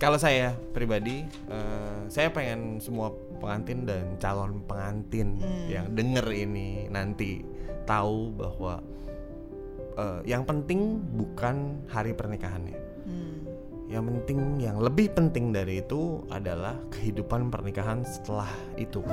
kalau saya pribadi, eh, saya pengen semua pengantin dan calon pengantin yang denger ini nanti tahu bahwa eh, yang penting bukan hari pernikahannya. Hmm. Yang penting, yang lebih penting dari itu adalah kehidupan pernikahan setelah itu.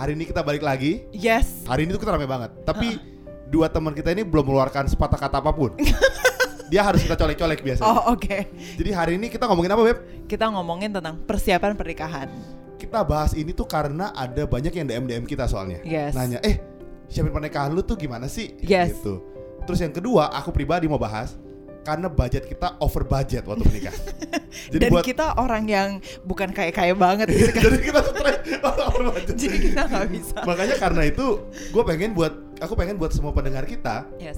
Hari ini kita balik lagi. Yes. Hari ini tuh kita rame banget. Tapi dua teman kita ini belum mengeluarkan sepatah kata apa pun. Dia harus kita colek-colek biasanya. Oh oke. Jadi hari ini kita ngomongin apa Beb? Kita ngomongin tentang persiapan pernikahan. Kita bahas ini tuh karena ada banyak yang DM DM kita soalnya. Yes. Nanya, eh siapin pernikahan lu tuh gimana sih? Yes. Gitu. Terus yang kedua, aku pribadi mau bahas karena budget kita over budget waktu menikah. Jadi Dan buat kita orang yang bukan kayak kaya banget gitu kan. jadi kita stres over budget. Jadi kita nggak bisa. Makanya karena itu gue pengen buat aku pengen buat semua pendengar kita Yes.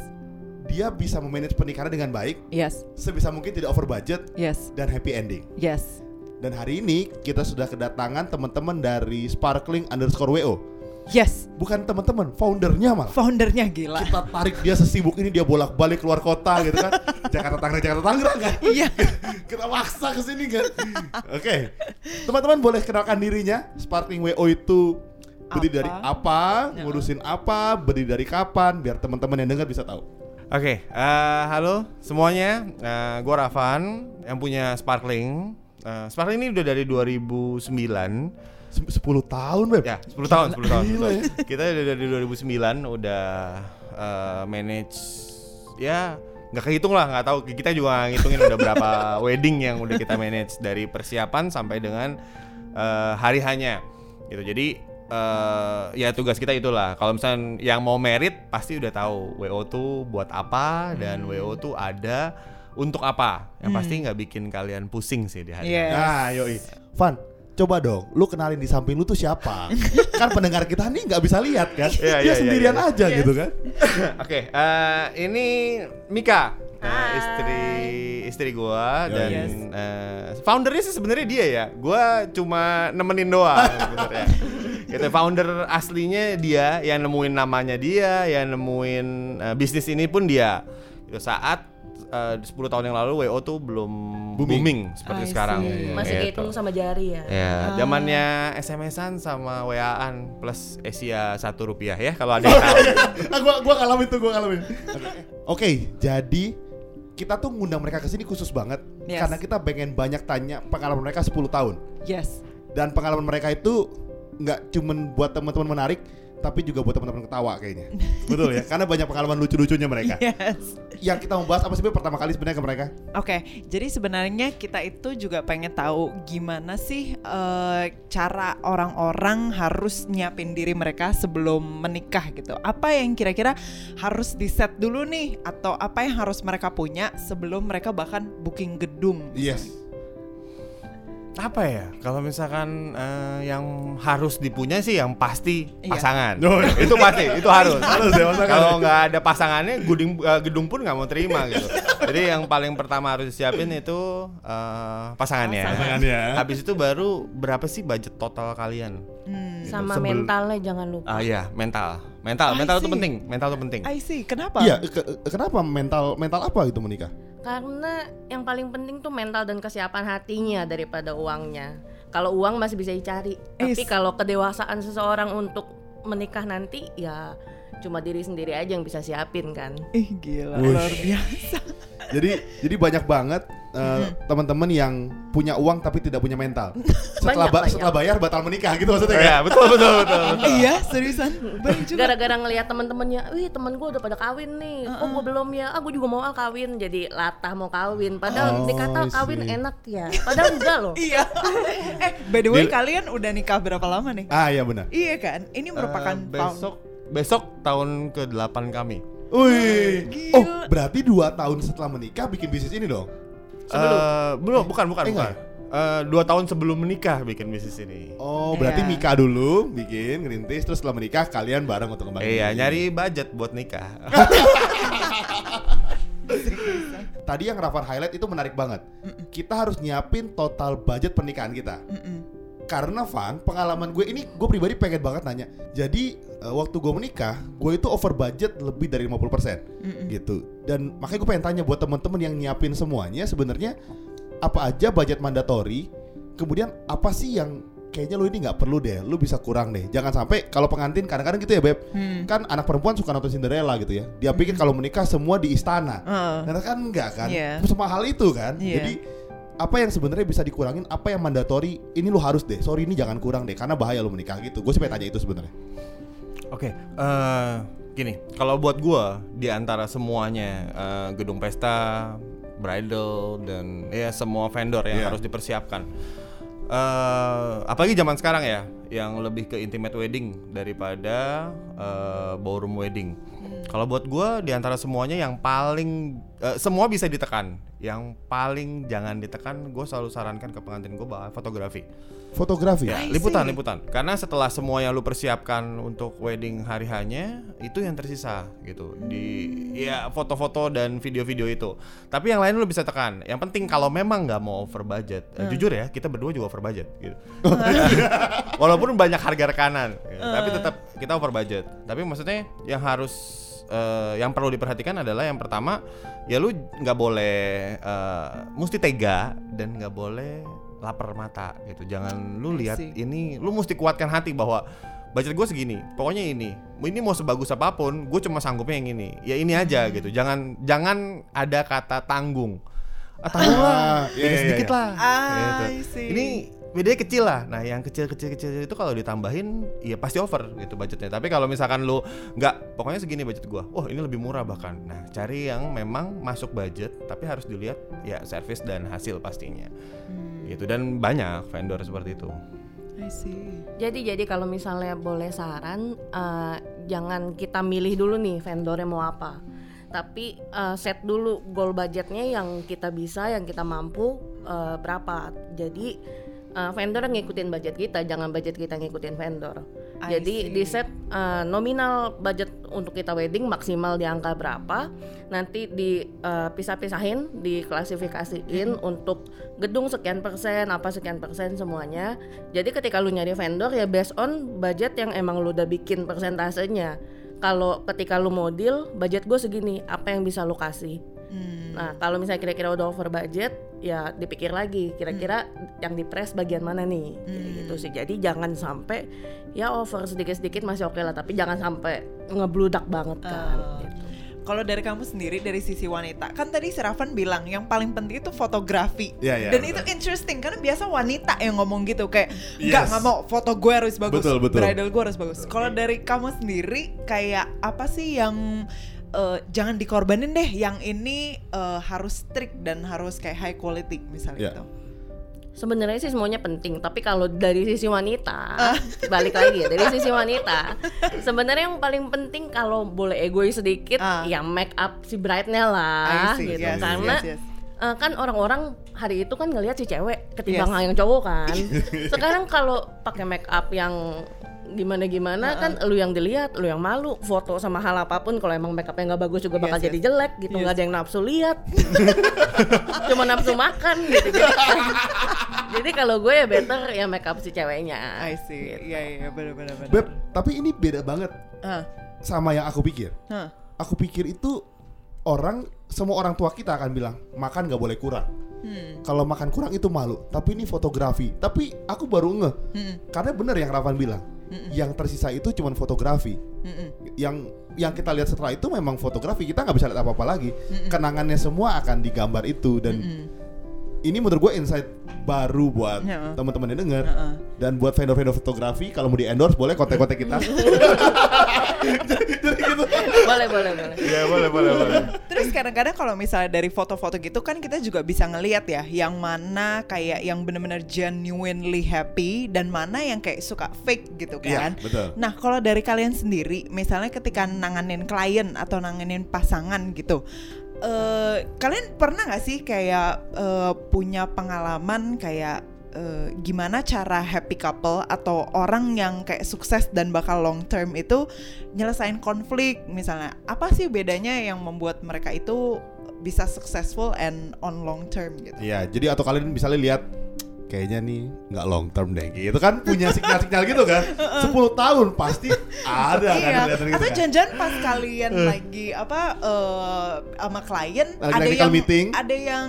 dia bisa memanage pernikahan dengan baik Yes. sebisa mungkin tidak over budget Yes. dan happy ending. Yes. Dan hari ini kita sudah kedatangan teman-teman dari Sparkling underscore WO. Yes. Bukan teman-teman, foundernya malah. Foundernya gila. Kita tarik dia sesibuk ini dia bolak-balik keluar kota gitu kan. Jakarta Tangerang, Jakarta Tangerang kan. Iya. kita maksa ke sini kan. Oke. Teman-teman boleh kenalkan dirinya. Sparkling WO itu berdiri dari apa, Ya. ngurusin apa, berdiri dari kapan biar teman-teman yang dengar bisa tahu. Oke, eh, halo semuanya. Eh, gua Rafan yang punya Sparkling. Eh, Sparkling ini udah dari 2009. Sem- 10 tahun, Beb. Ya, 10 tahun, 10 tahun. 10 Gila tahun. ya. Kita udah dari 2009 udah eh, manage ya nggak kehitung lah nggak tahu kita juga ngitungin udah berapa wedding yang udah kita manage dari persiapan sampai dengan eh, hari hanya gitu jadi eh, ya tugas kita itulah kalau misalnya yang mau merit pasti udah tahu wo tuh buat apa dan wo tuh ada untuk apa yang pasti nggak bikin kalian pusing sih di hari Yes. Nah, yoi. Van, coba dong, lu kenalin di samping lu tuh siapa? kan pendengar kita nih nggak bisa lihat kan? Iya, Dia iya, sendirian iya, aja Yes. gitu kan? Oke, eh, ini Mika, eh, istri istri gua Yo, dan yes. eh, foundernya sih sebenarnya dia ya. Gua cuma nemenin doang sebenarnya. Gitu, founder aslinya dia, yang nemuin namanya dia, yang nemuin eh, bisnis ini pun dia. Gitu, saat eh, 10 tahun yang lalu WO tuh belum Booming. booming, seperti I see. sekarang. Masih Gitu. kehitung sama jari ya. Ya, zamannya SMS-an sama WA-an plus Asia satu rupiah ya kalau ada yang tahu. ah, gua gua ngalamin tuh, gua ngalamin. Oke, jadi kita tuh ngundang mereka ke sini khusus banget Yes. karena kita pengen banyak tanya pengalaman mereka 10 tahun. Yes. Dan pengalaman mereka itu nggak cuman buat teman-teman menarik, tapi juga buat teman-teman ketawa kayaknya. Betul ya? Karena banyak pengalaman lucu-lucunya mereka. Yes. Yang kita mau bahas apa sih pertama kali sebenarnya ke mereka? Oke, jadi sebenarnya kita itu juga pengen tahu gimana sih eh, cara orang-orang harus nyiapin diri mereka sebelum menikah gitu. Apa yang kira-kira harus di set dulu nih atau apa yang harus mereka punya sebelum mereka bahkan booking gedung. Yes. Apa ya kalau misalkan eh, yang harus dipunya sih yang pasti Iya. pasangan Oh, iya. itu pasti itu harus Harus ya, kalau nggak ada pasangannya gedung eh, gedung pun nggak mau terima gitu jadi yang paling pertama harus disiapin itu eh, pasangannya Pasangannya. habis itu baru berapa sih budget total kalian Hmm, Gitu. Sama Sebel- mentalnya jangan lupa. ah ya mental mental I mental itu see. penting mental itu penting I see. Kenapa? Iya, ke- kenapa mental mental apa gitu menikah? Karena yang paling penting tuh mental dan kesiapan hatinya daripada uangnya. Kalau uang masih bisa dicari, tapi Is. kalau kedewasaan seseorang untuk menikah nanti ya cuma diri sendiri aja yang bisa siapin kan. Ih gila, Wush. luar biasa. Jadi jadi banyak banget eh, teman-teman yang punya uang tapi tidak punya mental. Setelah Banyak, ba- banyak. setelah bayar batal menikah gitu maksudnya Oh, kan? ya betul betul betul, betul. iya, seriusan. Gara-gara ngelihat teman-temannya, wih temen gue udah pada kawin nih, kok gue belum ya? Ah gue juga mau ah kawin, jadi latah mau kawin. Padahal Oh, dikata kawin see. enak ya, padahal enggak loh. Iya. eh, by the way kalian udah nikah berapa lama nih? Ah iya benar. Iya kan? Ini merupakan Eh, besok besok tahun ke 8 kami Wih. Gila. Oh, berarti dua tahun setelah menikah bikin bisnis ini dong? Eh, belum bukan bukan Eh, bukan enggak eh, dua tahun sebelum menikah bikin bisnis ini. Oh, berarti nikah dulu, bikin ngerintis, terus setelah menikah kalian bareng untuk kembali. Iya, nyari budget buat nikah. Tadi yang Rafa highlight itu menarik banget. Kita harus nyiapin total budget pernikahan kita. Karena Van, pengalaman gue ini gue pribadi pengen banget nanya. Jadi eh, waktu gue menikah, gue itu over budget lebih dari 50% gitu. Dan makanya gue pengen tanya buat temen-temen yang nyiapin semuanya sebenarnya apa aja budget mandatori, kemudian apa sih yang kayaknya lu ini nggak perlu deh, lu bisa kurang deh. Jangan sampai kalau pengantin kadang-kadang gitu ya beb, kan anak perempuan suka nonton Cinderella gitu ya. Dia pikir kalau menikah semua di istana, Heeh. Ternyata kan enggak kan? Iya. Semua hal itu kan. Iya. Jadi apa yang sebenarnya bisa dikurangin, apa yang mandatori, ini lu harus deh. Sorry ini jangan kurang deh karena bahaya lu menikah gitu. Gue sih pengen tanya itu sebenarnya. Oke, eh, gini, kalau buat gua di antara semuanya eh, gedung pesta, bridal dan ya semua vendor yang Iya. harus dipersiapkan. eh apalagi zaman sekarang ya, yang lebih ke intimate wedding daripada eh, ballroom wedding. Kalau buat gua di antara semuanya yang paling eh, semua bisa ditekan, yang paling jangan ditekan, gue selalu sarankan ke pengantin gue bahwa fotografi. Fotografi. Ya, liputan, liputan. Karena setelah semua yang lu persiapkan untuk wedding hari hanya, itu yang tersisa gitu. Di ya foto-foto dan video-video itu. Tapi yang lain lu bisa tekan. Yang penting kalau memang nggak mau over budget, eh, jujur ya, kita berdua juga over budget gitu. Walaupun banyak harga rekanan, gitu. tapi tetap kita over budget. Tapi maksudnya yang harus eh, yang perlu diperhatikan adalah yang pertama ya lu nggak boleh eh, mesti tega dan nggak boleh lapar mata gitu. Jangan lu lihat ini lu mesti kuatkan hati bahwa budget gue segini pokoknya ini. Ini mau sebagus apa pun gue cuma sanggupnya yang ini. Ya ini aja Hmm. gitu. Jangan jangan ada kata tanggung. Ah, tanggung lah. Iya, iya, sedikit iya. lah. I gitu. ini bedanya kecil lah nah yang kecil kecil kecil itu kalau ditambahin ya pasti over gitu budgetnya tapi kalau misalkan lu nggak pokoknya segini budget gua oh ini lebih murah bahkan nah cari yang memang masuk budget tapi harus dilihat ya service dan hasil pastinya Hmm. gitu dan banyak vendor seperti itu I see. Jadi jadi kalau misalnya boleh saran, eh, jangan kita milih dulu nih vendornya mau apa. Tapi eh, set dulu goal budgetnya yang kita bisa, yang kita mampu eh, berapa. Jadi eh, vendor ngikutin budget kita, jangan budget kita ngikutin vendor. I Jadi see. di set eh, nominal budget untuk kita wedding maksimal di angka berapa, nanti dipisah-pisahin, diklasifikasiin untuk gedung sekian persen, apa sekian persen semuanya. Jadi ketika lu nyari vendor ya based on budget yang emang lu udah bikin persentasenya. Kalau ketika lu mau deal, budget gue segini, apa yang bisa lu kasih? Hmm. Nah, kalau misalnya kira-kira udah over budget, ya dipikir lagi kira-kira yang di press bagian mana nih. Kayak gitu sih. Jadi jangan sampai ya over sedikit-sedikit masih oke lah, tapi jangan sampai ngebludak banget kan. Oh. gitu. Kalau dari kamu sendiri dari sisi wanita, kan tadi si Ravan bilang yang paling penting itu fotografi. Iya, iya, Dan betul. itu interesting karena biasa wanita yang ngomong gitu kayak nggak Yes. nggak mau foto gue harus bagus, Betul, betul. bridal gue harus bagus. Kalau dari kamu sendiri kayak apa sih yang eh, jangan dikorbanin deh, yang ini eh, harus strict dan harus kayak high quality misalnya Iya. gitu. Sebenarnya sih semuanya penting, tapi kalau dari sisi wanita, balik lagi ya dari sisi wanita, sebenarnya yang paling penting kalau boleh egois sedikit, Ah. ya make up si bride-nya lah, see, gitu. yes, Karena yes, yes. eh, kan orang-orang hari itu kan ngelihat si cewek ketimbang Yes. yang cowok kan. Sekarang kalau pakai make up yang gimana-gimana kan lu yang dilihat, lu yang malu, foto sama hal apa pun kalau emang make upnya nggak bagus juga bakal Yes, jadi yes. jelek gitu, nggak Yes. ada yang nafsu lihat. Cuma nafsu makan gitu. Jadi, jadi kalau gue ya better ya make up si ceweknya. I see. Gitu. Iya iya benar benar benar. Beb, tapi ini beda banget Ah, sama yang aku pikir. ah. Aku pikir itu orang semua orang tua kita akan bilang makan nggak boleh kurang. Hmm. Kalau makan kurang itu malu. Tapi ini fotografi. Tapi aku baru ngeh. Hmm. Karena bener yang Ravan bilang. Yang tersisa itu cuma fotografi. Mm-mm. Yang yang kita lihat setelah itu memang fotografi. Kita nggak bisa lihat apa-apa lagi. Kenangannya semua akan digambar itu dan Mm-mm. ini menurut gue insight baru buat Ya. teman-teman yang denger Heeh. dan buat vendor-vendor fotografi kalau mau di endorse boleh kontak-kontak kita. Jadi gitu. boleh boleh boleh. Iya boleh boleh boleh. Terus kadang-kadang kalau misalnya dari foto-foto gitu kan kita juga bisa ngelihat ya yang mana kayak yang bener-bener genuinely happy dan mana yang kayak suka fake gitu Iya, kan. betul. Nah kalau dari kalian sendiri, misalnya ketika nanganin klien atau nanganin pasangan gitu, eh, kalian pernah nggak sih kayak eh, punya pengalaman kayak eh, gimana cara happy couple atau orang yang kayak sukses dan bakal long term itu nyelesain konflik? Misalnya apa sih bedanya yang membuat mereka itu bisa successful and on long term gitu? Iya, jadi atau kalian misalnya lihat kayaknya nih nggak long term deh gitu kan punya sinyal-sinyal gitu kan 10 tahun pasti ada kan iya kelihatan gitu atau kan. jangan pas kalian lagi apa eh, sama klien Lagi ada yang meeting. ada yang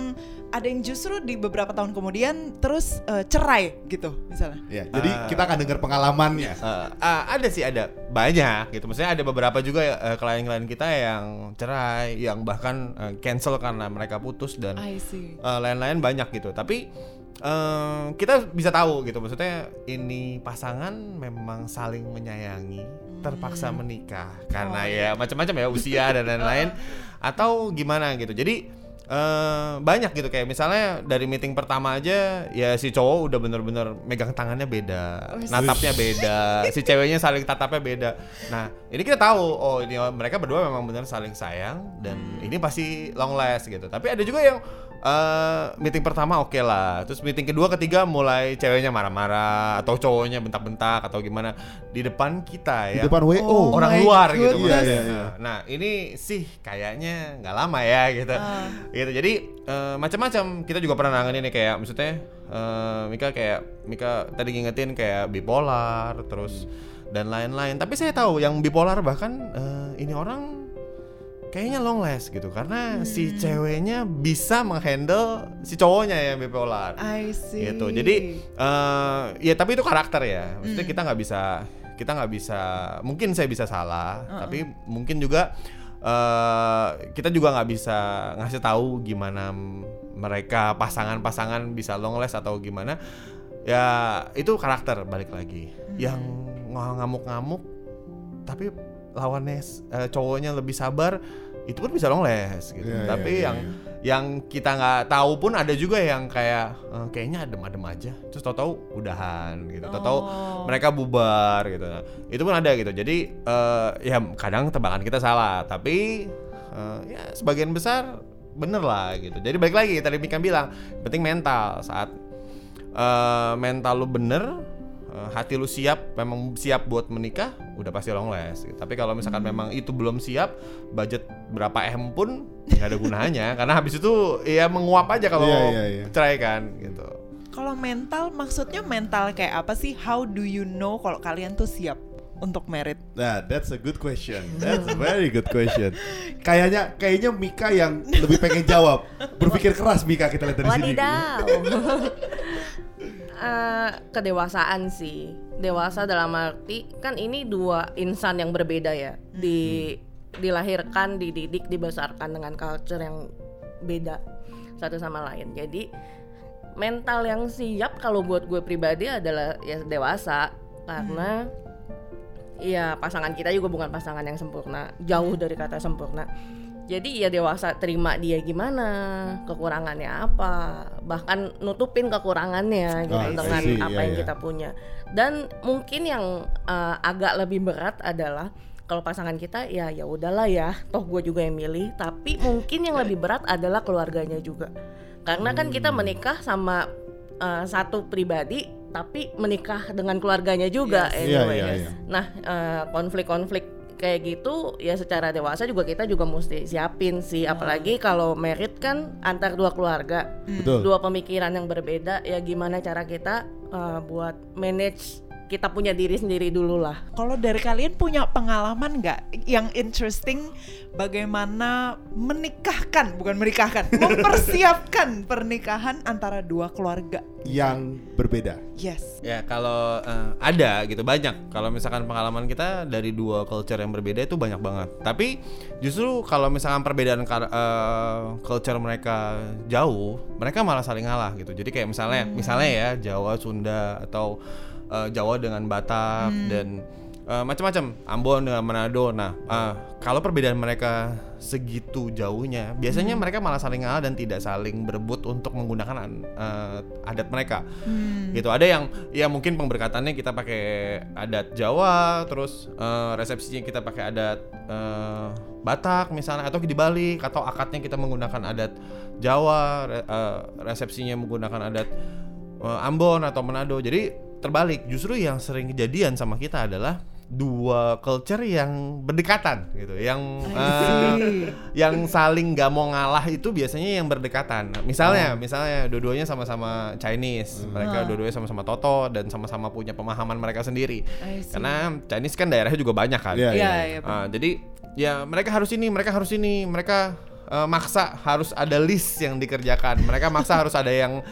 ada yang justru di beberapa tahun kemudian terus eh, cerai gitu misalnya Iya, jadi Ah. kita akan dengar pengalamannya. Eh, ah, ada sih ada banyak gitu. Maksudnya ada beberapa juga eh, klien-klien kita yang cerai, yang bahkan eh, cancel karena mereka putus dan I see eh, lain-lain banyak gitu. Tapi kita bisa tahu gitu. Maksudnya ini pasangan memang saling menyayangi, terpaksa menikah karena Oh, ya macam-macam ya usia dan lain-lain atau gimana gitu. Jadi eh banyak gitu kayak misalnya dari meeting pertama aja ya si cowok udah bener-bener megang tangannya beda, Oh, natapnya beda, si ceweknya saling tatapnya beda. Nah ini kita tahu oh ini mereka berdua memang bener saling sayang dan ini pasti long last gitu. Tapi ada juga yang eh meeting pertama oke lah, terus meeting kedua ketiga mulai ceweknya marah-marah atau cowoknya bentak-bentak atau gimana di depan kita Di ya. depan WO. Oh orang my luar gitu goodness. maksudnya. Iya, iya, iya. Nah ini sih kayaknya nggak lama ya gitu, Ah. gitu. Jadi eh, macam-macam kita juga pernah nanganin nih kayak maksudnya eh, Mika kayak Mika tadi ngingetin kayak bipolar terus dan lain-lain. Tapi saya tahu yang bipolar bahkan eh, ini orang kayaknya long last gitu karena si Hmm. ceweknya bisa menghandle si cowoknya yang bipolar I see. Gitu. Jadi eh ya tapi itu karakter ya. Maksudnya Hmm. kita nggak bisa kita nggak bisa mungkin saya bisa salah tapi mungkin juga eh kita juga nggak bisa ngasih tahu gimana mereka pasangan-pasangan bisa long last atau gimana. Ya itu karakter balik lagi. Hmm. yang ng- ngamuk-ngamuk tapi lawannya eh, cowoknya lebih sabar itu pun bisa long last gitu. Iya, tapi iya, yang yang kita nggak tahu pun ada juga yang kayak eh, kayaknya adem-adem aja. Terus tahu-tahu udahan gitu. Tahu-tahu Oh. mereka bubar gitu. Nah, itu pun ada gitu. Jadi eh, ya kadang tebakan kita salah. Tapi eh, ya sebagian besar bener lah gitu. Jadi balik lagi tadi Mika bilang penting mental. Saat eh, mental lu bener eh, hati lu siap memang siap buat menikah udah pasti long last gitu. tapi kalau misalkan memang itu belum siap budget berapa m pun nggak ada gunanya karena habis itu ya menguap aja kalau Iya, iya, iya. cerai kan gitu Kalau mental maksudnya mental kayak apa sih? How do you know kalau kalian tuh siap untuk merit? Nah, that's a good question. That's a very good question. Kayaknya kayaknya Mika yang lebih pengen jawab. Berpikir keras Mika kita lihat dari sini. Eh, kedewasaan sih. Dewasa dalam arti kan ini dua insan yang berbeda ya. Di dilahirkan, dididik, dibesarkan dengan culture yang beda satu sama lain. Jadi mental yang siap kalau buat gue pribadi adalah ya dewasa karena ya pasangan kita juga bukan pasangan yang sempurna, jauh dari kata sempurna. Jadi ya dewasa terima dia gimana, kekurangannya apa, bahkan nutupin kekurangannya gitu Ah, I dengan see, apa iya, yang iya. kita punya. Dan mungkin yang uh, agak lebih berat adalah kalau pasangan kita ya ya udahlah ya, toh gue juga yang milih. Tapi mungkin yang lebih berat adalah keluarganya juga, karena kan kita Hmm. menikah sama uh, satu pribadi, tapi menikah dengan keluarganya juga. Yes. Iya, anyway. iya, iya. Nah, eh, konflik-konflik kayak gitu ya secara dewasa juga kita juga mesti siapin sih. Apalagi kalau merit kan antar dua keluarga. Betul. dua pemikiran yang berbeda ya gimana cara kita eh, buat manage kita punya diri sendiri dulu lah Kalau dari kalian punya pengalaman nggak yang interesting bagaimana menikahkan bukan menikahkan mempersiapkan pernikahan antara dua keluarga? Yang berbeda. Yes. Ya kalau eh, ada gitu banyak. Kalau misalkan pengalaman kita dari dua culture yang berbeda itu banyak banget. Tapi justru kalau misalkan perbedaan eh, culture mereka jauh, mereka malah saling ngalah gitu. Jadi kayak misalnya, misalnya ya Jawa, Sunda atau eh, Jawa dengan Batak dan eh, macam-macam Ambon dengan Manado. Nah, eh, kalau perbedaan mereka segitu jauhnya, biasanya mereka malah saling ngalah dan tidak saling berebut untuk menggunakan eh, adat mereka. Gitu. Ada yang ya mungkin pemberkatannya kita pakai adat Jawa, terus eh, resepsinya kita pakai adat eh, Batak misalnya atau dibalik atau akadnya kita menggunakan adat Jawa, re- eh, resepsinya menggunakan adat Ambon atau Manado. Jadi terbalik. Justru yang sering kejadian sama kita adalah dua culture yang berdekatan gitu, yang eh, yang saling nggak mau ngalah itu biasanya yang berdekatan. Misalnya, misalnya dua-duanya sama-sama Chinese, mereka dua-duanya sama-sama Toto dan sama-sama punya pemahaman mereka sendiri. Karena Chinese kan daerahnya juga banyak kan. Iya, Iya, iya. iya. Ah, jadi ya mereka harus ini, mereka harus ini, mereka eh, maksa harus ada list yang dikerjakan. Mereka maksa harus ada yang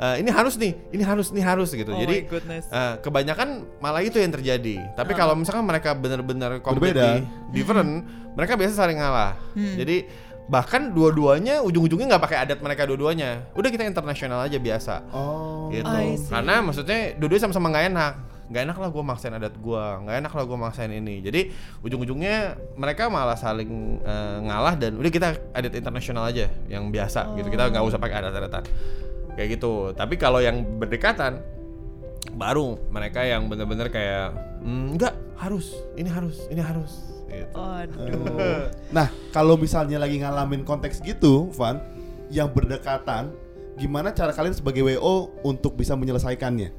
eh, ini harus nih, ini harus, ini harus gitu. Oh jadi eh, kebanyakan malah itu yang terjadi. Tapi kalau misalkan mereka benar-benar completely Berbeda. different, mereka biasa saling ngalah. Hmm. Jadi bahkan dua-duanya ujung-ujungnya nggak pakai adat mereka dua-duanya. Udah kita internasional aja biasa Oh. gitu karena maksudnya dua-duanya sama-sama nggak enak nggak enak lah gue maksain adat gue nggak enak lah gue maksain ini jadi ujung-ujungnya mereka malah saling eh, ngalah dan udah kita adat internasional aja yang biasa gitu kita nggak usah pakai adat-adatan kayak gitu tapi kalau yang berdekatan baru mereka yang bener-bener kayak "Hmm, nggak harus ini harus ini harus gitu. Aduh. Nah, kalau misalnya lagi ngalamin konteks gitu, Van, yang berdekatan, gimana cara kalian sebagai WO untuk bisa menyelesaikannya?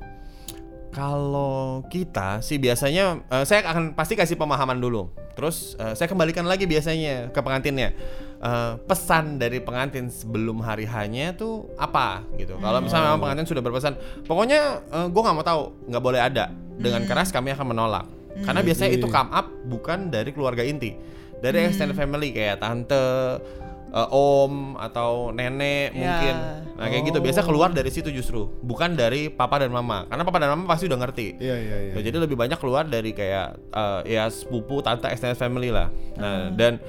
Kalau kita sih biasanya eh, saya akan pasti kasih pemahaman dulu. Terus eh, saya kembalikan lagi biasanya ke pengantinnya. Eh, pesan dari pengantin sebelum hari hanya tuh apa gitu. Kalau misalnya memang pengantin sudah berpesan, pokoknya eh, gue nggak mau tahu, nggak boleh ada. Dengan keras kami akan menolak. Karena biasanya itu come up bukan dari keluarga inti, dari extended family kayak tante, eh, om atau nenek Ya. mungkin. Nah kayak gitu biasa keluar dari situ justru, bukan dari papa dan mama. Karena papa dan mama pasti udah ngerti. Iya, iya, iya. Ya, jadi lebih banyak keluar dari kayak eh, ya sepupu, tante, extended family lah. Nah dan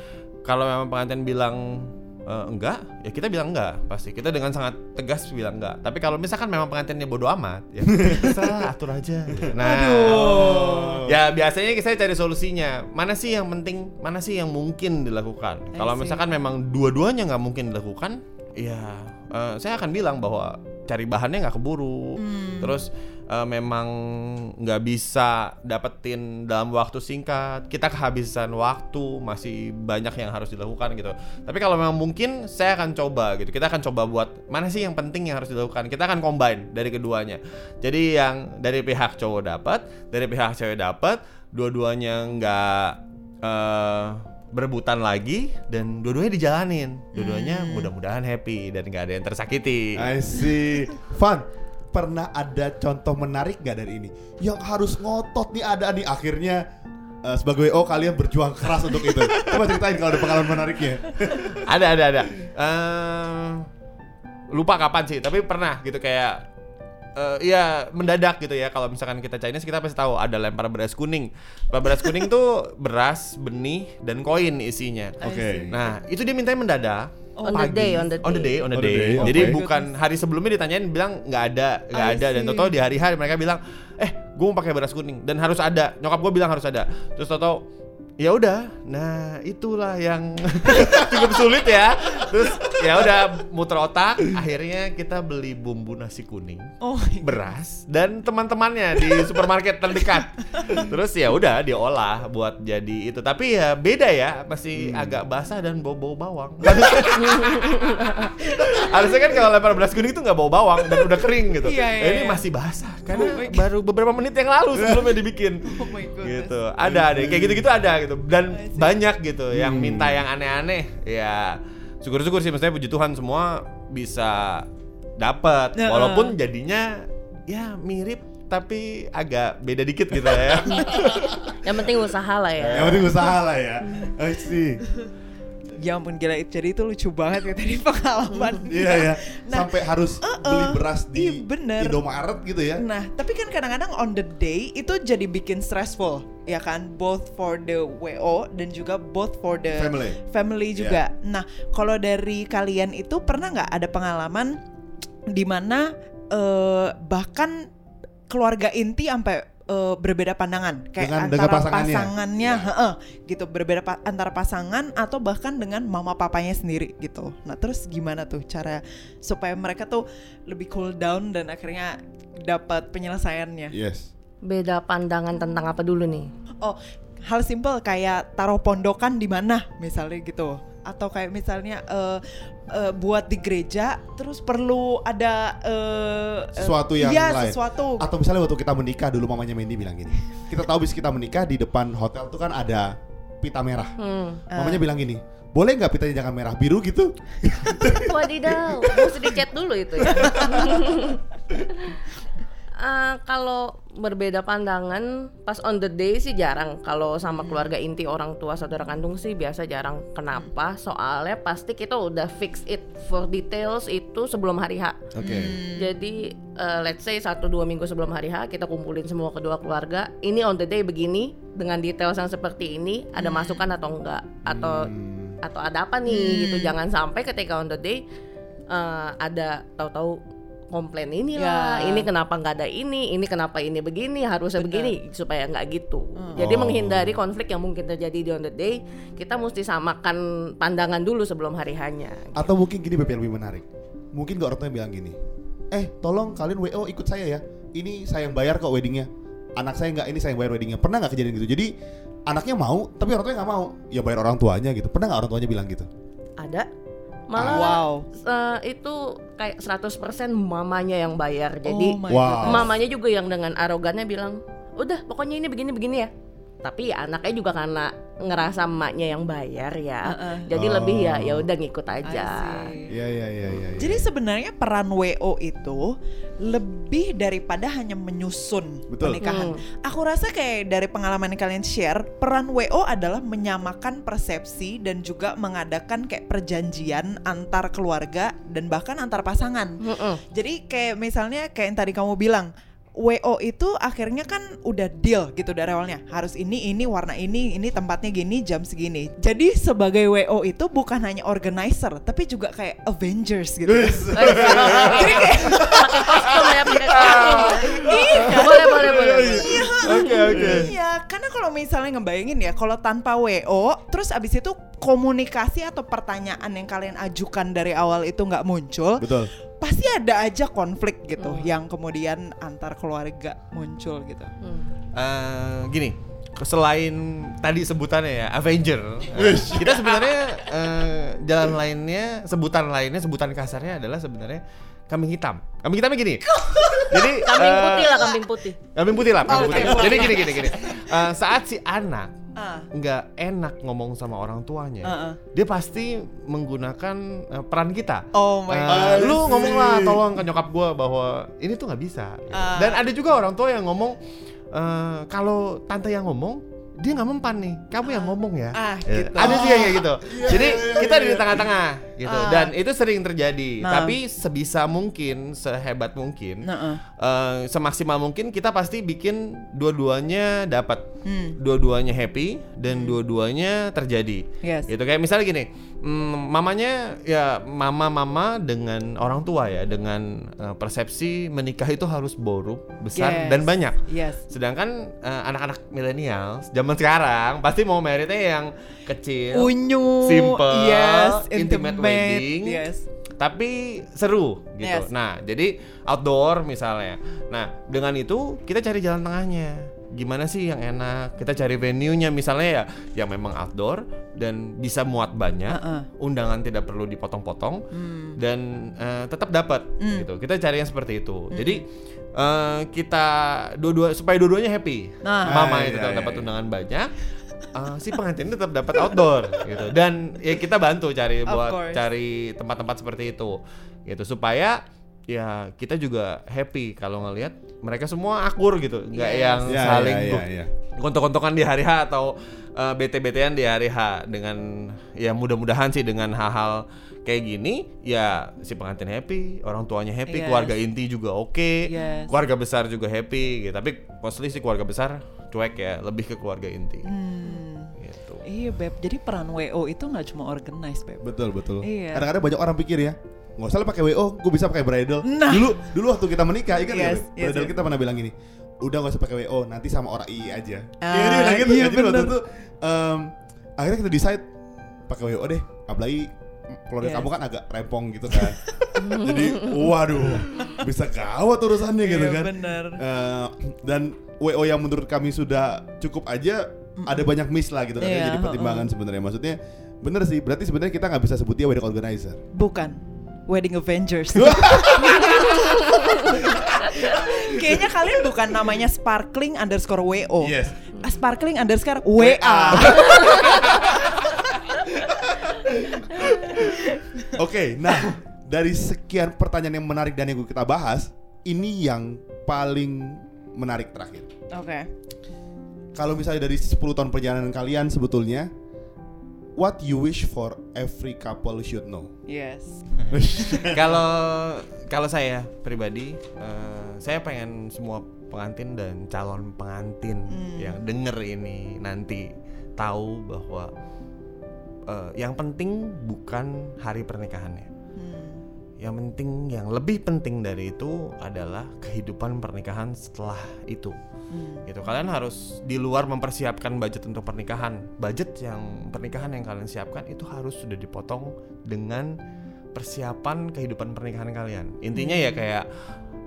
kalau memang pengantin bilang eh, enggak, ya kita bilang enggak pasti. Kita dengan sangat tegas bilang enggak. Tapi kalau misalkan memang pengantinnya bodoh amat, ya terserah atur aja. gitu. Nah, ya biasanya saya cari solusinya. Mana sih yang penting? Mana sih yang mungkin dilakukan? Kalau misalkan memang dua-duanya nggak mungkin dilakukan, ya eh, saya akan bilang bahwa cari bahannya nggak keburu, terus eh, memang nggak bisa dapetin dalam waktu singkat, kita kehabisan waktu, masih banyak yang harus dilakukan gitu. Tapi kalau memang mungkin, saya akan coba gitu. Kita akan coba buat mana sih yang penting yang harus dilakukan. Kita akan combine dari keduanya. Jadi yang dari pihak cowok dapat, dari pihak cewek dapat, dua-duanya nggak eh, berebutan lagi dan dua-duanya dijalanin. Dua-duanya mudah-mudahan happy dan nggak ada yang tersakiti. I see. Van, pernah ada contoh menarik nggak dari ini? Yang harus ngotot nih ada nih akhirnya eh, sebagai WO kalian berjuang keras untuk itu. Coba ceritain kalau ada pengalaman menariknya. ada ada ada Eh, lupa kapan sih tapi pernah gitu kayak eh ya mendadak gitu ya kalau misalkan kita Chinese kita pasti tahu ada lempar beras kuning. Lempar beras kuning tuh beras benih dan koin isinya. Oke. nah itu dia mintanya mendadak. On the day, on the on the day, on the On the day. day, Jadi bukan hari sebelumnya ditanyain bilang nggak ada, nggak ada. Dan toto di hari hari mereka bilang, eh gue mau pakai beras kuning. Dan harus ada. Nyokap gue bilang harus ada. Terus toto ya udah, nah itulah yang cukup sulit ya. Terus ya udah muter otak. Akhirnya kita beli bumbu nasi kuning, Oh God. beras dan teman-temannya di supermarket terdekat. Terus ya udah diolah buat jadi itu. Tapi ya beda ya, masih agak basah dan bau-bau bawang. Harusnya kan kalau lempar beras kuning itu nggak bau bawang dan udah kering gitu. Iya, iya, Eh, ini iya. masih basah Oh karena God. baru beberapa menit yang lalu sebelumnya dibikin. Oh my goodness. gitu. Ada ada kayak gitu-gitu ada gitu. Dan banyak gitu yang Hmm. minta yang aneh-aneh. Ya syukur-syukur sih maksudnya puji Tuhan semua bisa dapat Nah, walaupun jadinya ya mirip tapi agak beda dikit gitu ya. Yang penting usaha lah ya. Yang penting usaha lah ya. I see. Ya ampun gila jadi itu lucu banget ya tadi pengalaman. Iya ya. Nah, Sampai harus beli beras di iya, bener. Indomaret gitu ya. Nah, tapi kan kadang-kadang on the day itu jadi bikin stressful, ya kan? Both for the WO dan juga both for the Family. family juga. Nah, kalau dari kalian itu pernah nggak ada pengalaman di mana eh, bahkan keluarga inti sampai eh, berbeda pandangan kayak Dengan- dengan antara pasangannya. pasangannya Ya. heeh, gitu berbeda pa- antara pasangan atau bahkan dengan mama papanya sendiri gitu nah terus gimana tuh cara supaya mereka tuh lebih cool down dan akhirnya dapat penyelesaiannya Yes. Beda pandangan tentang apa dulu nih? oh hal simpel kayak taruh pondokan di mana misalnya gitu atau kayak misalnya eh, eh, buat di gereja terus perlu ada eh, eh, Sesuatu yang iya, lain. sesuatu Atau misalnya waktu kita menikah dulu mamanya Mandy bilang gini. Kita tahu bis kita menikah di depan hotel tuh kan ada pita merah. Hmm. Mamanya bilang gini, boleh nggak pitanya jangan merah biru gitu? Wadidaw, mesti dicat dulu itu ya. Eh, kalau berbeda pandangan pas on the day sih jarang. Kalau sama keluarga inti orang tua saudara kandung sih biasa jarang. Kenapa? Soalnya pasti kita udah fix it for details itu sebelum hari H. Oke. Jadi eh, let's say satu dua minggu sebelum hari H kita kumpulin semua kedua keluarga. Ini on the day begini dengan details yang seperti ini ada masukan atau enggak atau atau ada apa nih gitu. Jangan sampai ketika on the day eh, ada tahu-tahu komplain inilah, Ya. ini kenapa nggak ada ini, ini kenapa ini begini, harusnya Benar. begini supaya nggak gitu. Jadi Oh. menghindari konflik yang mungkin terjadi di on the day, kita mesti samakan pandangan dulu sebelum hari hanya. Atau mungkin gini yang lebih menarik. Mungkin gak orang tua yang bilang gini. Eh, tolong kalian WO ikut saya ya. Ini saya yang bayar kok weddingnya. Anak saya nggak ini saya yang bayar weddingnya. Pernah nggak kejadian gitu? Jadi anaknya mau, tapi orang tuanya nggak mau. Ya bayar orang tuanya gitu. Pernah nggak orang tuanya bilang gitu? Ada malah wow eh, itu kayak 100% mamanya yang bayar. Jadi oh Wow. mamanya juga yang dengan arogannya bilang, "Udah, pokoknya ini begini begini ya." Tapi ya anaknya juga karena ngerasa emaknya yang bayar ya. Heeh. Jadi Oh. lebih ya ya udah ngikut aja. see. Iya iya iya iya. Jadi sebenarnya peran WO itu lebih daripada hanya menyusun Betul. pernikahan. Hmm. Aku rasa kayak dari pengalaman yang kalian share, peran WO adalah menyamakan persepsi dan juga mengadakan kayak perjanjian antar keluarga dan bahkan antar pasangan. Mm-mm. Jadi kayak misalnya kayak yang tadi kamu bilang WO itu akhirnya kan udah deal gitu dari awalnya harus ini ini warna ini ini tempatnya gini jam segini jadi sebagai WO itu bukan hanya organizer tapi juga kayak Avengers gitu jadi kayak ya kostum. Boleh boleh boleh. boleh. Oke oke. Iya, karena kalau misalnya ngebayangin ya, kalau tanpa WO, terus abis itu komunikasi atau pertanyaan yang kalian ajukan dari awal itu nggak muncul, Betul. Pasti ada aja konflik gitu, yang kemudian antar keluarga muncul gitu. Hmm. Eh, gini, selain tadi sebutannya ya Avenger, eh, kita sebenarnya eh, jalan lainnya, sebutan lainnya, sebutan kasarnya adalah sebenarnya kambing hitam. Kambing hitamnya gini. Jadi Kambing putih lah kambing putih. Kambing putih lah, kambing Oke, putih. Jadi gini gini gini. Eh, saat si anak Ah. nggak enak ngomong sama orang tuanya, Uh-uh. dia pasti menggunakan eh, peran kita. Oh my Eh, god. lu ngomong lah tolong ke nyokap gua bahwa ini tuh nggak bisa. gitu. Ah. Dan ada juga orang tua yang ngomong eh, kalau tante yang ngomong dia nggak mempan nih, kamu yang ngomong ya. Ah, Eh, gitu. Ada sih yang kayak gitu. Jadi kita di tengah-tengah gitu. Ah. Dan itu sering terjadi. Nah. Tapi sebisa mungkin, sehebat mungkin, Nah, uh. eh, semaksimal mungkin kita pasti bikin dua-duanya dapat, Hmm. dua-duanya happy dan dua-duanya terjadi. Yes. Gitu kayak misalnya gini, mm, mamanya ya mama-mama dengan orang tua ya dengan eh, persepsi menikah itu harus boru, besar Yes. dan banyak. Yes. Sedangkan eh, anak-anak milenial zaman sekarang pasti mau meritnya yang kecil, Unyu. Simple, Yes. intimate wedding. Yes. tapi seru gitu. Yes. Nah, jadi outdoor misalnya. Nah, dengan itu kita cari jalan tengahnya. Gimana sih yang enak? Kita cari venue-nya misalnya ya yang memang outdoor dan bisa muat banyak. Uh-uh. Undangan tidak perlu dipotong-potong Hmm. dan eh, tetap dapat Hmm. gitu. Kita cari yang seperti itu. Jadi eh, kita dua-dua supaya dua-duanya happy. Nah. Mama itu iya, tetap iya, dapat iya. undangan banyak. Eh, si pengantin tetap dapat outdoor gitu dan ya kita bantu cari Of buat course. cari tempat-tempat seperti itu gitu supaya ya kita juga happy kalau ngelihat mereka semua akur gitu nggak Yes. yang Ya, saling ya, gu- ya. gontok-gontokan di hari H atau uh, bete-betean di hari H dengan ya mudah-mudahan sih dengan hal-hal kayak gini ya si pengantin happy orang tuanya happy Yes. keluarga inti juga oke Yes. keluarga besar juga happy gitu tapi mostly sih keluarga besar cuek ya lebih ke keluarga inti Hmm. gitu Iya beb, jadi peran WO itu nggak cuma organize beb. Betul betul. Iya. Kadang-kadang banyak orang pikir ya, nggak usah lah pakai WO, gue bisa pakai bridal. Nah. Dulu dulu waktu kita menikah, ingat nggak, Yes, Beb? yes, bridal yes. kita pernah bilang gini, udah nggak usah pakai WO nanti sama orang II aja. Ah, Iya, dia bilang gitu. iya, Jadi waktu itu em, akhirnya kita decide pakai WO deh. Apalagi keluarga Yes. kamu kan agak rempong gitu kan. Jadi waduh bisa gawat urusannya gitu Iya, kan. bener. Eh, dan WO yang menurut kami sudah cukup aja ada banyak miss lah gitu kan Iya, jadi pertimbangan sebenarnya maksudnya bener sih berarti sebenarnya kita nggak bisa sebut dia wedding organizer Bukan. Wedding Avengers. Kayaknya kalian bukan namanya sparkling underscore WO. Yes. Ah, Sparkling underscore WA. Oke, nah dari sekian pertanyaan yang menarik dan yang kita bahas, ini yang paling menarik terakhir. Oke. Kalau misalnya dari 10 tahun perjalanan kalian sebetulnya, what you wish for every couple should know? Yes. Kalau kalau saya pribadi, eh, saya pengen semua pengantin dan calon pengantin yang denger ini nanti tahu bahwa eh, yang penting bukan hari pernikahannya. Hmm. Yang penting, yang lebih penting dari itu adalah kehidupan pernikahan setelah itu. Hmm. Gitu. Kalian harus di luar mempersiapkan budget untuk pernikahan. Budget yang pernikahan yang kalian siapkan itu harus sudah dipotong dengan persiapan kehidupan pernikahan kalian. Intinya ya kayak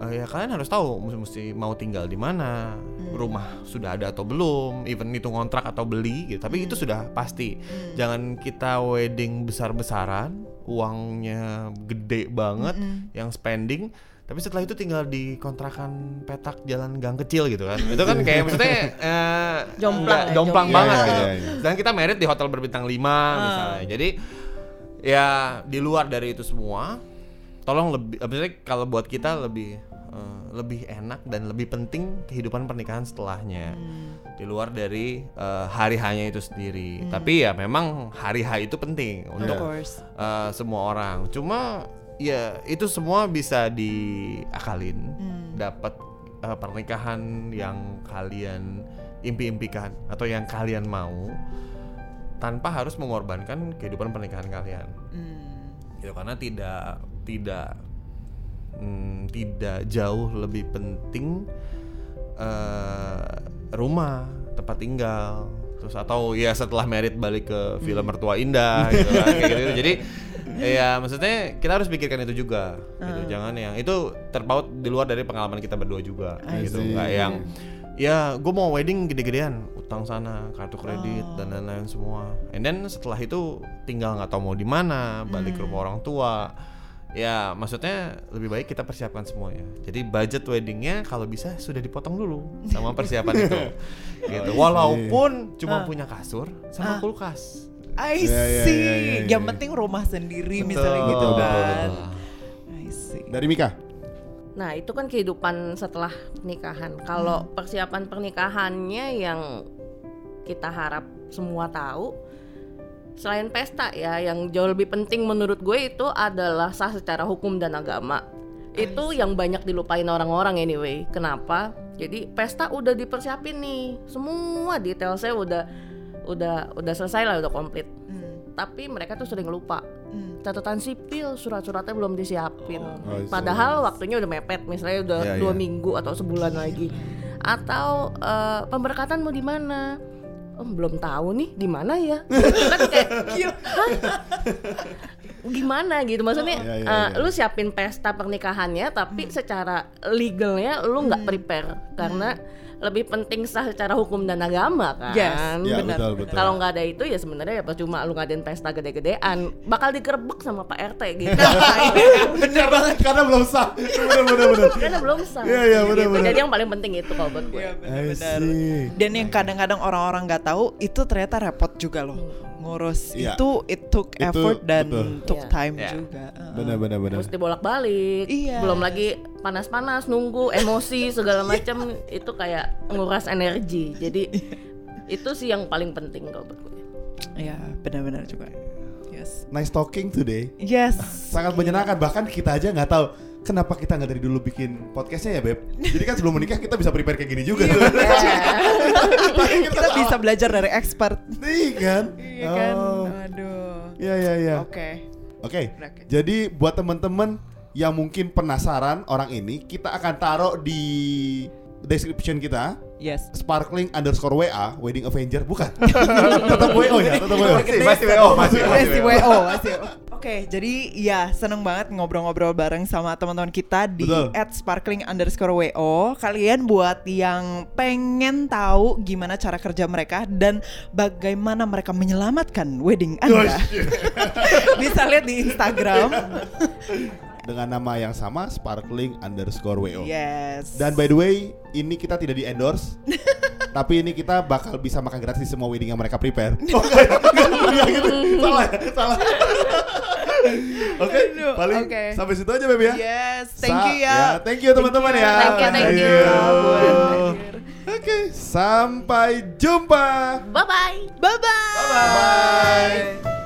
eh, ya kalian harus tahu mesti, mesti mau tinggal di mana, rumah sudah ada atau belum, even itu kontrak atau beli gitu. Tapi itu sudah pasti. Jangan kita wedding besar-besaran, uangnya gede banget, yang spending tapi setelah itu tinggal di kontrakan petak jalan gang kecil gitu kan itu kan kayak maksudnya eh, Jomplang jomplang jomplang. banget Iya, gitu iya, iya. dan kita merit di hotel berbintang 5 misalnya jadi ya di luar dari itu semua tolong lebih maksudnya kalau buat kita lebih eh, lebih enak dan lebih penting kehidupan pernikahan setelahnya. Di luar dari eh, hari hanya itu sendiri. Tapi ya memang hari H itu penting untuk eh, semua orang. Cuma ya itu semua bisa diakalin, dapat eh, pernikahan yang kalian impi-impikan atau yang kalian mau tanpa harus mengorbankan kehidupan pernikahan kalian. Hmm. Gitu karena tidak tidak mm, tidak jauh lebih penting eh, rumah, tempat tinggal, terus atau ya setelah merit balik ke film mertua indah gitu kan, kayak gitu, Jadi ya maksudnya kita harus pikirkan itu juga gitu. Jangan yang itu terpaut di luar dari pengalaman kita berdua juga I gitu. Nggak yang ya gue mau wedding gede-gedean utang sana kartu kredit dan lain-lain semua. And then setelah itu tinggal nggak tahu mau di mana balik ke rumah orang tua ya maksudnya lebih baik kita persiapkan semuanya jadi budget weddingnya kalau bisa sudah dipotong dulu sama persiapan itu gitu walaupun cuma punya kasur sama kulkas I Iya, iya, see. iya, iya, Yang iya. penting rumah sendiri Betul, misalnya gitu kan. betul, I see. Dari Mika? Nah, itu kan kehidupan setelah pernikahan. Kalau Hmm. persiapan pernikahannya yang kita harap semua tahu selain pesta ya, yang jauh lebih penting menurut gue itu adalah sah secara hukum dan agama. Itu yang banyak dilupain orang-orang anyway. Kenapa? Jadi pesta udah dipersiapin nih. Semua detail saya udah udah udah selesai lah, udah komplit. Hmm. Tapi mereka tuh sering lupa. Hmm. Catatan sipil, surat-suratnya belum disiapin. Oh. Padahal waktunya udah mepet, misalnya udah Iya, dua iya. minggu atau sebulan lagi. Atau eh, pemberkatan mau di mana? Oh, belum tahu nih di mana ya. kan kayak "Hah? gimana gitu maksudnya Iya, iya, eh, iya. lu siapin pesta pernikahannya tapi secara legalnya lu nggak prepare karena lebih penting sah secara hukum dan agama kan Yes. Ya, Benar, betul, benar. betul. kalau nggak ada itu ya sebenarnya ya percuma lu ngadain pesta gede-gedean bakal digerebek sama Pak RT gitu bener banget karena belum sah. Bener bener bener. karena belum sah Iya, iya, benar, Gitu. benar. jadi yang paling penting itu kalau buat gue Iya see. Dan yang kadang-kadang orang-orang nggak tahu itu ternyata repot juga loh. Ngurus Iya. itu it took Itu, effort dan betul. took Iya. time Iya. juga. Bener bener bener. terus dibolak-balik Iya. belum lagi panas-panas nunggu emosi segala macam itu kayak nguras energi jadi itu sih yang paling penting kalau buat gue Iya, benar-benar juga. Yes. Nice talking today. Yes. Sangat menyenangkan bahkan kita aja nggak tahu kenapa kita nggak dari dulu bikin podcastnya ya beb. Jadi kan sebelum menikah kita bisa prepare kayak gini juga. Kita bisa belajar dari expert. Iya kan? Iya kan? Oh. Aduh. Iya iya iya. Oke. Oke. Oke. Jadi buat teman-teman yang mungkin penasaran orang ini, kita akan taruh di description kita Yes. sparkling underscore WA wedding avenger bukan tetap WO ya tetap WO Masih, masih WO, masih, WO. Masih WO. Oke, jadi ya seneng banget ngobrol-ngobrol bareng sama teman-teman kita di Betul. @sparkling underscore WO. Kalian buat yang pengen tahu gimana cara kerja mereka dan bagaimana mereka menyelamatkan wedding Anda, bisa lihat di Instagram. dengan nama yang sama sparkling underscore WO Yes. dan by the way ini kita tidak di endorse tapi ini kita bakal bisa makan gratis di semua wedding yang mereka prepare oh, enggak, enggak, enggak gitu salah ya salah Oke, Aduh, paling oke. sampai situ aja Beb ya. Yes, thank Sa- you ya. Thank you teman-teman ya. Thank you, thank you. Oke, sampai jumpa. Bye bye. Bye bye. Bye.